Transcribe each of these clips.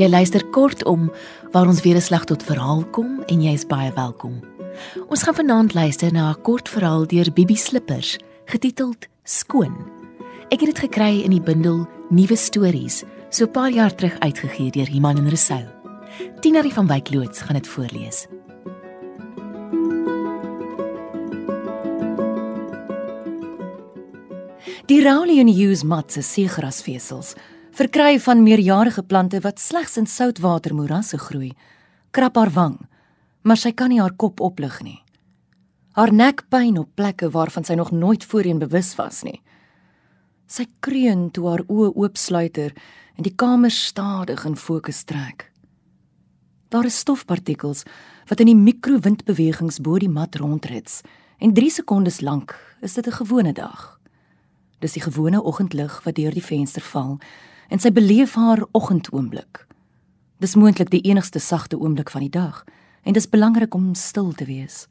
Jy luister kortom waar ons weer 'n slag tot verhaal kom en jy is baie welkom. Ons gaan vanaand luister na 'n kort verhaal deur Bibi Slippers getiteld Skoon. Ek het dit gekry in die bundel Nuwe Stories, so 'n paar jaar terug uitgegee deur Iman en Resou. Tienarie van Wyk loods gaan dit voorlees. Die Rowley Hughes mat se seegrasvesels verkry van meerjarige plante wat slegs in soutwatermoerasse groei, krap haar wang, maar sy kan nie haar kop oplig nie. Haar nek pyn op plekke waarvan sy nog nooit voorheen bewus was nie. Sy kreun toe haar oë oopsluiter en die kamer stadig in fokus trek. Daar is stofpartikels wat in die mikrowindbewegings bo die mat rondrits en 3 sekondes lank is dit 'n gewone dag. Dis die gewone oggendlig wat deur die venster val en sy beleef haar oggendoomblik. Dis moontlik die enigste sagte oomblik van die dag en dis belangrik om stil te wees,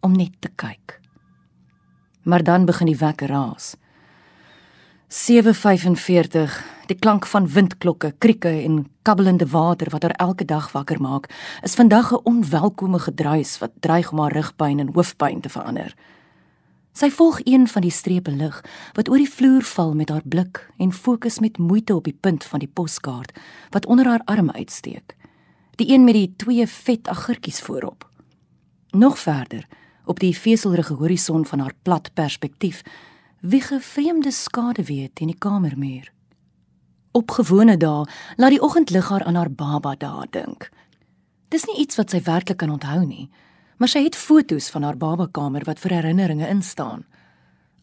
om net te kyk. Maar dan begin die wekker raas. 7:45 Die klank van windklokke, krieke en kabbelende water wat haar elke dag wakker maak, is vandag 'n onwelkome gedruis wat dreig om haar rugpyn en hoofpyn te verander. Sy volg een van die strepe lig wat oor die vloer val met haar blik en fokus met moeite op die punt van die poskaart wat onder haar arm uitsteek. Die een met die twee vet agurtjies voorop. Nog verder, op die veselrige horison van haar plat perspektief, wieg 'n vreemde skaduwee teen die kamermuur. Op gewone dae laat die oggendlig haar aan haar baba daar dink. Dis nie iets wat sy werklik kan onthou nie, maar sy het foto's van haar babakamer wat vir herinneringe instaan.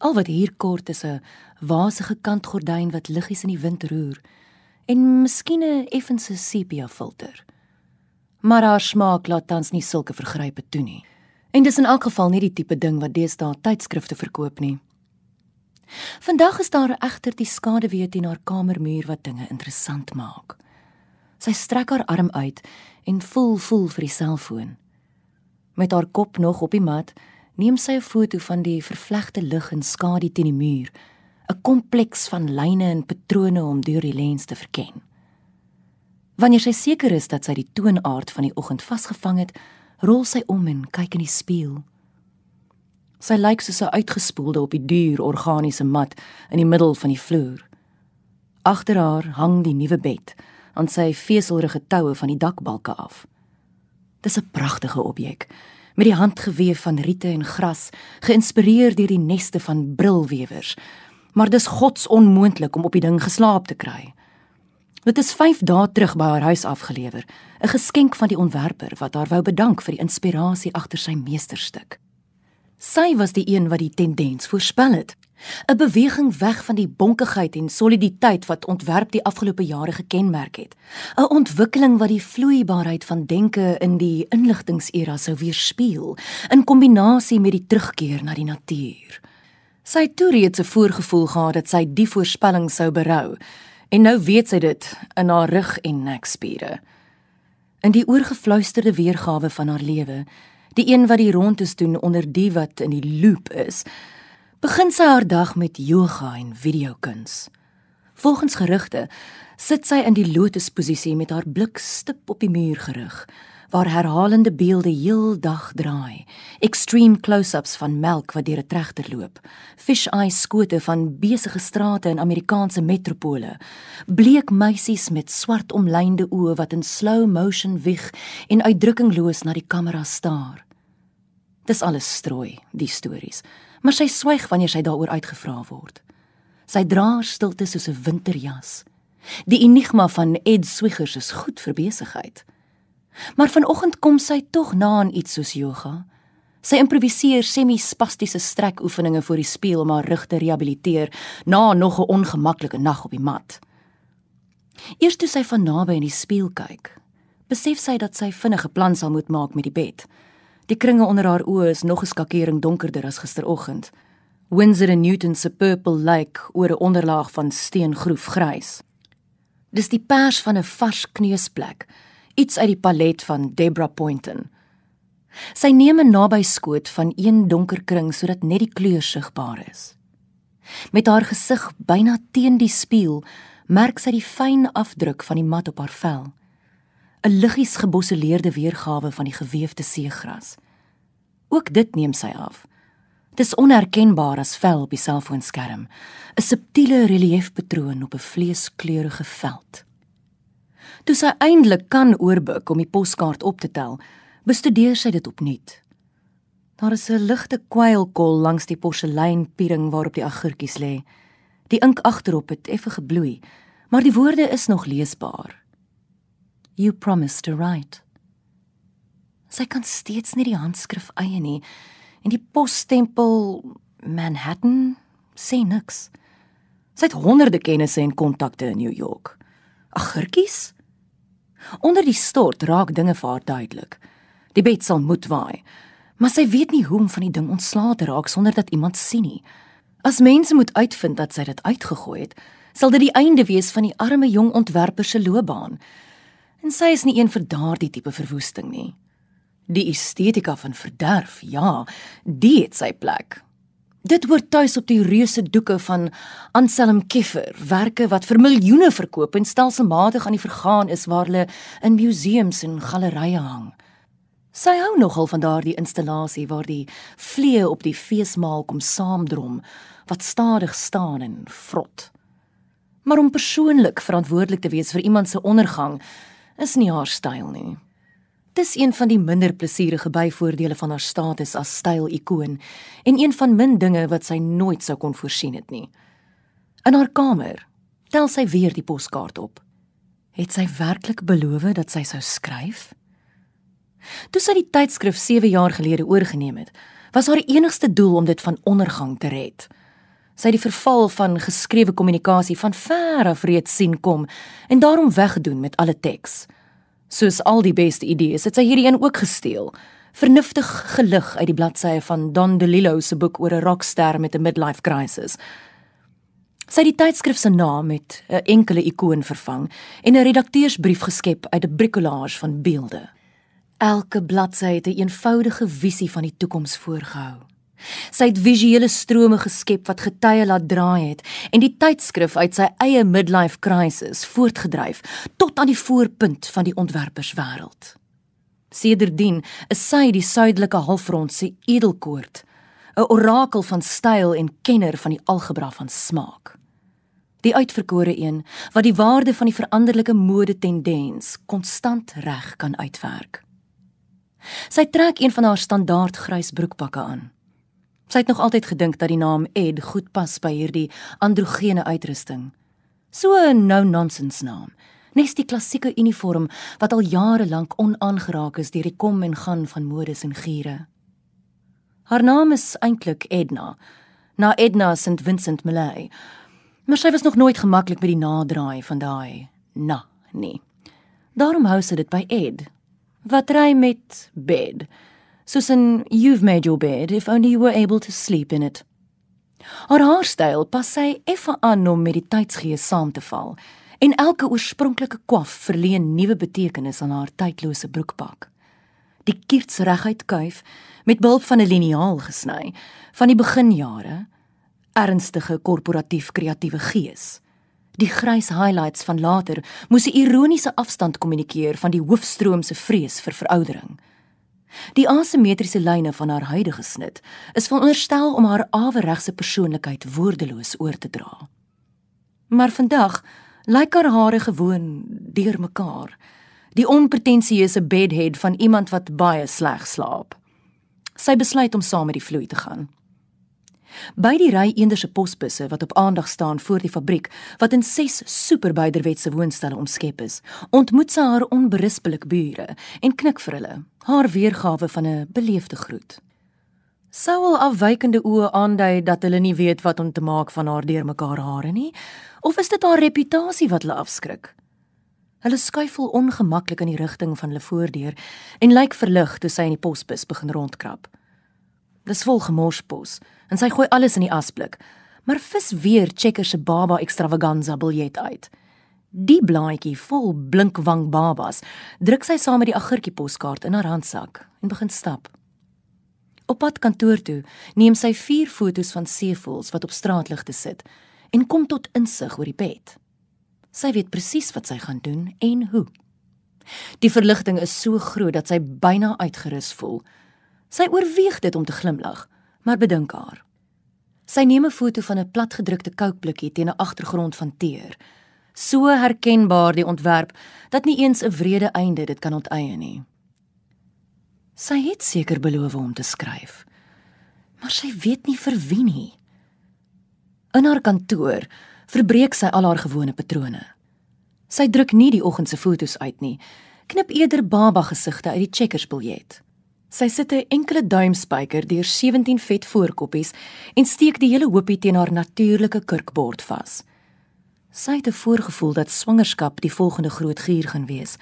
Al wat hier kort is 'n wasige kantgordyn wat liggies in die wind roer en miskien 'n effense sepia filter. Maar haar smaak laat tans nie sulke vergrype toe nie. En dis in elk geval nie die tipe ding wat deesdae tydskrifte verkoop nie. Vandag is daar egter die skaduwee teen haar kamermuur wat dinge interessant maak. Sy strek haar arm uit en voel voel vir die selfoon. Met haar kop nog op die mat, neem sy 'n foto van die vervlegte lig en skadu teen die muur, 'n kompleks van lyne en patrone om deur die lens te verken. Wanneer sy seker is dat sy die toonaard van die oggend vasgevang het, rol sy om en kyk in die spieël. Sy lyk soos 'n uitgespoelde op die duur organiese mat in die middel van die vloer. Agter haar hang die nuwe bed aan sy veselrige toue van die dakbalke af. Dis 'n pragtige objek met die handgeweef van riete en gras, geïnspireer deur die neste van brilwewers. Maar dis gods onmoontlik om op die ding geslaap te kry. Dit is 5 dae terug by haar huis afgelewer, 'n geskenk van die ontwerper wat haar wou bedank vir die inspirasie agter sy meesterstuk. Sy was die een wat die tendens voorspel het. 'n Beweging weg van die bonkigheid en soliditeit wat ontwerp die afgelope jare gekenmerk het. 'n Ontwikkeling wat die vloeibaarheid van denke in die inligtingsera sou weerspieël in kombinasie met die terugkeer na die natuur. Sy het toe reeds 'n voorgevoel gehad dat sy die voorspelling sou berou en nou weet sy dit in haar rug en nekspiere. In die oorgefluisterde weergawe van haar lewe die een wat die rondes doen onder die wat in die loop is, begin sy haar dag met yoga en videokuns. Volgens gerugte sit sy in die lotusposisie met haar blik stip op die muur gerig, waar herhalende beelde heeldag draai. Extreme close-ups van melk wat deur 'n trechter loop, fish-eye skote van besige strate in Amerikaanse metropole, bleek meisies met swart omlynde oë wat in slow motion wieg en uitdrukkingloos na die kamera staar. Dis alles strooi, die stories, maar sy swyg wanneer sy daaroor uitgevra word. Sy dra stilte soos 'n winterjas. Die enigma van Ed Swiggers is goed vir besigheid. Maar vanoggend kom sy tog na aan iets soos yoga. Sy improviseer semi-spastiese strekoefeninge voor die spieël om haar rug te rehabiliteer na nog 'n ongemaklike nag op die mat. Eers toe sy van naby in die spieël kyk, besef sy dat sy vinnige plan sal moet maak met die bed. Die kringe onder haar oë is nog 'n skakering donkerder as gisteroggend. Windsor en Newton se purple lake oor 'n onderlaag van steengroef grys. Dis die pers van 'n vars kneusplek iets uit die palet van Debra Poynton. Sy neem 'n naby skoot van een donker kring sodat net die kleur sigbaar is. Met haar gesig byna teen die spieël, merk sy die fyn afdruk van die mat op haar vel. 'n liggies geboseleerde weergawe van die gewefte seegras. Ook dit neem sy af. Dit is onherkenbaar as vel op die selfoonskerm, 'n subtiele reliefpatroon op 'n vleeskleurige veld. Toe sy eindelik kan oorbuk om die poskaart op te tel, bestudeer sy dit opnuut. Daar is 'n ligte kwylkol langs die porseleinpiering waarop die agurtjies lê. Die ink agterop het effe gebloei, maar die woorde is nog leesbaar. You promised to write. Sy kan steeds nie die handskrif eie nie en die posstempel Manhattan sê niks. Sy het honderde kennisse en kontakte in New York. Agurtjies? Onder die stort raak dinge vir haar duidelik. Die bed sal moet waai, maar sy weet nie hoe om van die ding ontslae te raak sonder dat iemand sien nie. As mense moet uitvind dat sy dit uitgegooi het, sal dit die einde wees van die arme jong ontwerper se loopbaan. En sy is nie een vir daardie tipe verwoesting nie. Die estetika van verderf, ja, dit het sy plek. Dit hoort tuis op die reuse doeke van Anselm Keffer, werke wat vir miljoene verkoop en stelselmatig aan die vergaan is waar hulle in museums en gallerye hang. Sy hou nogal van daardie installasie waar die vlee op die feesmaal kom saamdrom wat stadig staan en vrot. Maar om persoonlik verantwoordelik te wees vir iemand se ondergang is nie haar styl nie. Dis een van die minder plesierige byvoordele van haar status as styl-ikoon en een van min dinge wat sy nooit sou kon voorsien het nie. In haar kamer tel sy weer die poskaart op. Het sy werklik beloof dat sy sou skryf? Toe sy die tydskrif 7 jaar gelede oorgeneem het, was haar enigste doel om dit van ondergang te red. Sy die verval van geskrewe kommunikasie van ver af reeds sien kom en daarom weggedoen met alle teks. Soos al die beste idees, het sy hierdie een ook gesteel. Vernuftig gelig uit die bladsye van Don DeLillo se boek oor 'n rockster met 'n midlife crisis. Sy het die tydskrif se naam met 'n enkele ikoon vervang en 'n redakteursbrief geskep uit 'n bricolage van beelde. Elke bladsy het 'n een eenvoudige visie van die toekoms voorgehou. Sy het visuele strome geskep wat getye laat draai het en die tydskrif uit sy eie midlife crisis voortgedryf tot aan die voorpunt van die ontwerperswêreld. Sedertdien is sy die suidelike halfrond se edelkoort, 'n orakel van styl en kenner van die algebra van smaak. Die uitverkore een wat die waarde van die veranderlike mode tendens konstant reg kan uitwerk. Sy trek een van haar standaard grys broekpakke aan. Sy het nog altyd gedink dat die naam Ed goed pas by hierdie androgene uitrusting. So 'n no-nonsense naam. Nes die klassieke uniform wat al jare lank onaangeraak is deur die kom en gaan van modes en giere. Haar naam is eintlik Edna, na Edna St Vincent Millay. Maar sy was nog nooit gemaklik met die naderdraai van daai na nie. Daarom hou sy dit by Ed. Wat ry met bed? Soos in you've made your bed if only you were able to sleep in it. Haar haarstyl pas sy effe aan om met die tydsgees saam te val en elke oorspronklike kwaf verleen nuwe betekenis aan haar tydlose broekpak. Die kiets reguit kuif met behulp van 'n liniaal gesny van die beginjare ernstige korporatief kreatiewe gees. Die grys highlights van later moes 'n ironiese afstand kommunikeer van die hoofstroom se vrees vir veroudering. Die asimetriese lyne van haar huidige snit is veronderstel om haar aweregse persoonlikheid woordeloos oor te dra. Maar vandag lyk haar hare gewoon deurmekaar, die onpretensieuse bedhead van iemand wat baie sleg slaap. Sy besluit om saam met die vloei te gaan. By die ry eenderse posbusse wat op aandag staan voor die fabriek wat in 6 superbuiderwetse woonstelle omskep is, ontmoet sy haar onberispelik bure en knik vir hulle, haar weergawe van 'n beleefde groet. Sou al afwykende oë aandui dat hulle nie weet wat om te maak van haar deurmekaar hare nie, of is dit haar reputasie wat hulle afskrik? Hulle skuifel ongemaklik in die rigting van hulle voordeur en lyk verlig toe sy in die posbus begin rondkrap. Dis vol gemorspos en sy gooi alles in die asblik. Maar vis weer Checker se baba extravaganza biljet uit. Die blaadjie vol blinkwang babas druk sy saam met die agurtjie poskaart in haar handsak en begin stap. Op pad kantoor toe neem sy vier fotos van seevoëls wat op straatligte sit en kom tot insig oor die bed. Sy weet presies wat sy gaan doen en hoe. Die verligting is so groot dat sy byna uitgerus voel. Sy oorweeg dit om te glimlag, maar bedink haar. Sy neem 'n foto van 'n platgedrukte koukblikkie teen 'n agtergrond van teer. So herkenbaar die ontwerp dat nie eens 'n wrede einde dit kan onteien nie. Sy het seker beloof om te skryf, maar sy weet nie vir wie nie. In haar kantoor verbreek sy al haar gewone patrone. Sy druk nie die oggend se fotos uit nie, knip eerder baba gesigte uit die checkersbiljet. Sy sit 'n enkele duimspyker deur 17 vet voorkoppies en steek die hele hoopie teen haar natuurlike kurkbord vas. Sy het 'n voorgevoel dat swangerskap die volgende groot gier gaan wees.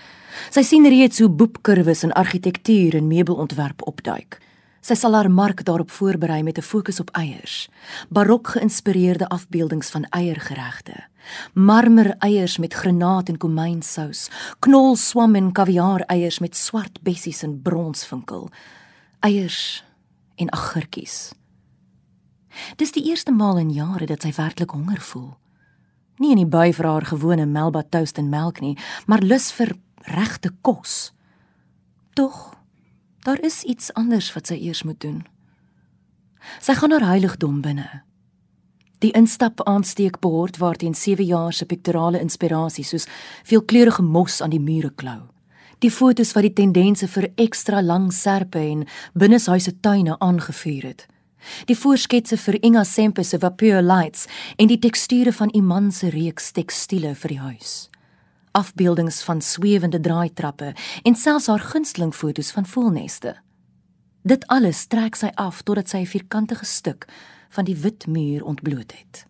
Sy sien reeds hoe boepkurwes in argitektuur en meubelontwerp opduik. Sy sal haar mark daarop voorberei met 'n fokus op eiers, barok geïnspireerde afbeeldings van eiergeregte, marmer eiers met granaat en komynsous, knol swam en kaviaar eiers met swart bessies en bronsvinkel, eiers en agurkies. Dis die eerste maal in jare dat sy werklik honger voel. Nie in die by vir haar gewone Melba toast en melk nie, maar lus vir regte kos. Tog Daar is iets anders wat sy eers moet doen. Sy gaan haar heiligdom binne. Die instap aansteekbord waarteen 7 jaar se piktorale inspirasie soos veelkleurige mos aan die mure klou. Die fotos wat die tendense vir ekstra lang serpe en binneshuise tuine aangevuur het. Die voorsketse vir Inga Sempe se vapeur lights en die teksture van Iman se reeks tekstiele vir die huis afbeeldings van swewende draaitrappe en selfs haar gunsteling fotos van voelneste. Dit alles trek sy af totdat sy 'n vierkantige stuk van die wit muur ontbloot het.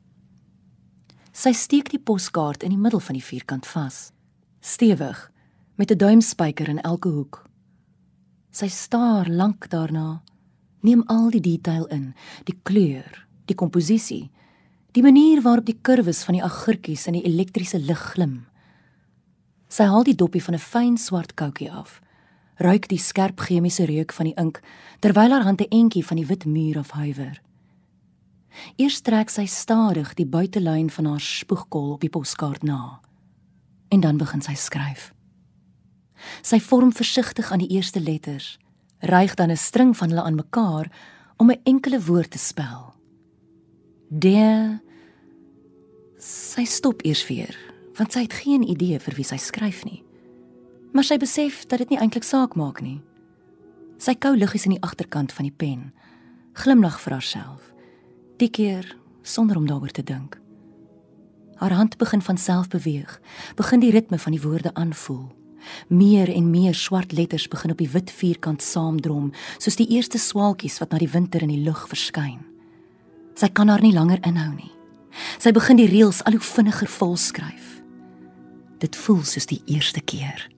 Sy steek die poskaart in die middel van die vierkant vas, stewig, met 'n duimspyker in elke hoek. Sy staar lank daarna, neem al die detail in, die kleur, die komposisie, die manier waarop die kurwes van die agurkies in die elektriese lig glim. Sy haal die dopie van 'n fyn swart koutjie af. Ruik die skerp chemiese reuk van die ink terwyl haar hand 'n entjie van die wit muur afhuiwer. Eers trek sy stadig die buitelyn van haar spoegkol op die poskaart na. En dan begin sy skryf. Sy vorm versigtig aan die eerste letters, ryg dan 'n string van hulle aan mekaar om 'n enkele woord te spel. De Sy stop eers weer want sy het geen idee vir wie sy skryf nie. Maar sy besef dat dit nie eintlik saak maak nie. Sy kou liggies in die agterkant van die pen, glimlag vir haarself. Die keer sonder om daaroor te dink. Haar hand begin van self beweeg, begin die ritme van die woorde aanvoel. Meer en meer swart letters begin op die wit vierkant saamdrom, soos die eerste swaaltjies wat na die winter in die lug verskyn. Sy kan haar nie langer inhou nie. Sy begin die reëls al hoe vinniger volskryf. Dit voel soos die eerste keer.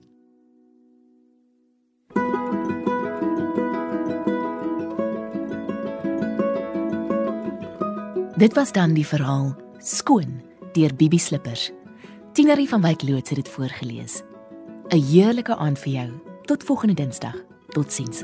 Dit was dan die verhaal Skoon deur Bibi Slippers. Tinerie van Wyk Loots het dit voorgeles. 'n Heerlike aand vir jou. Tot volgende Dinsdag. Totsiens.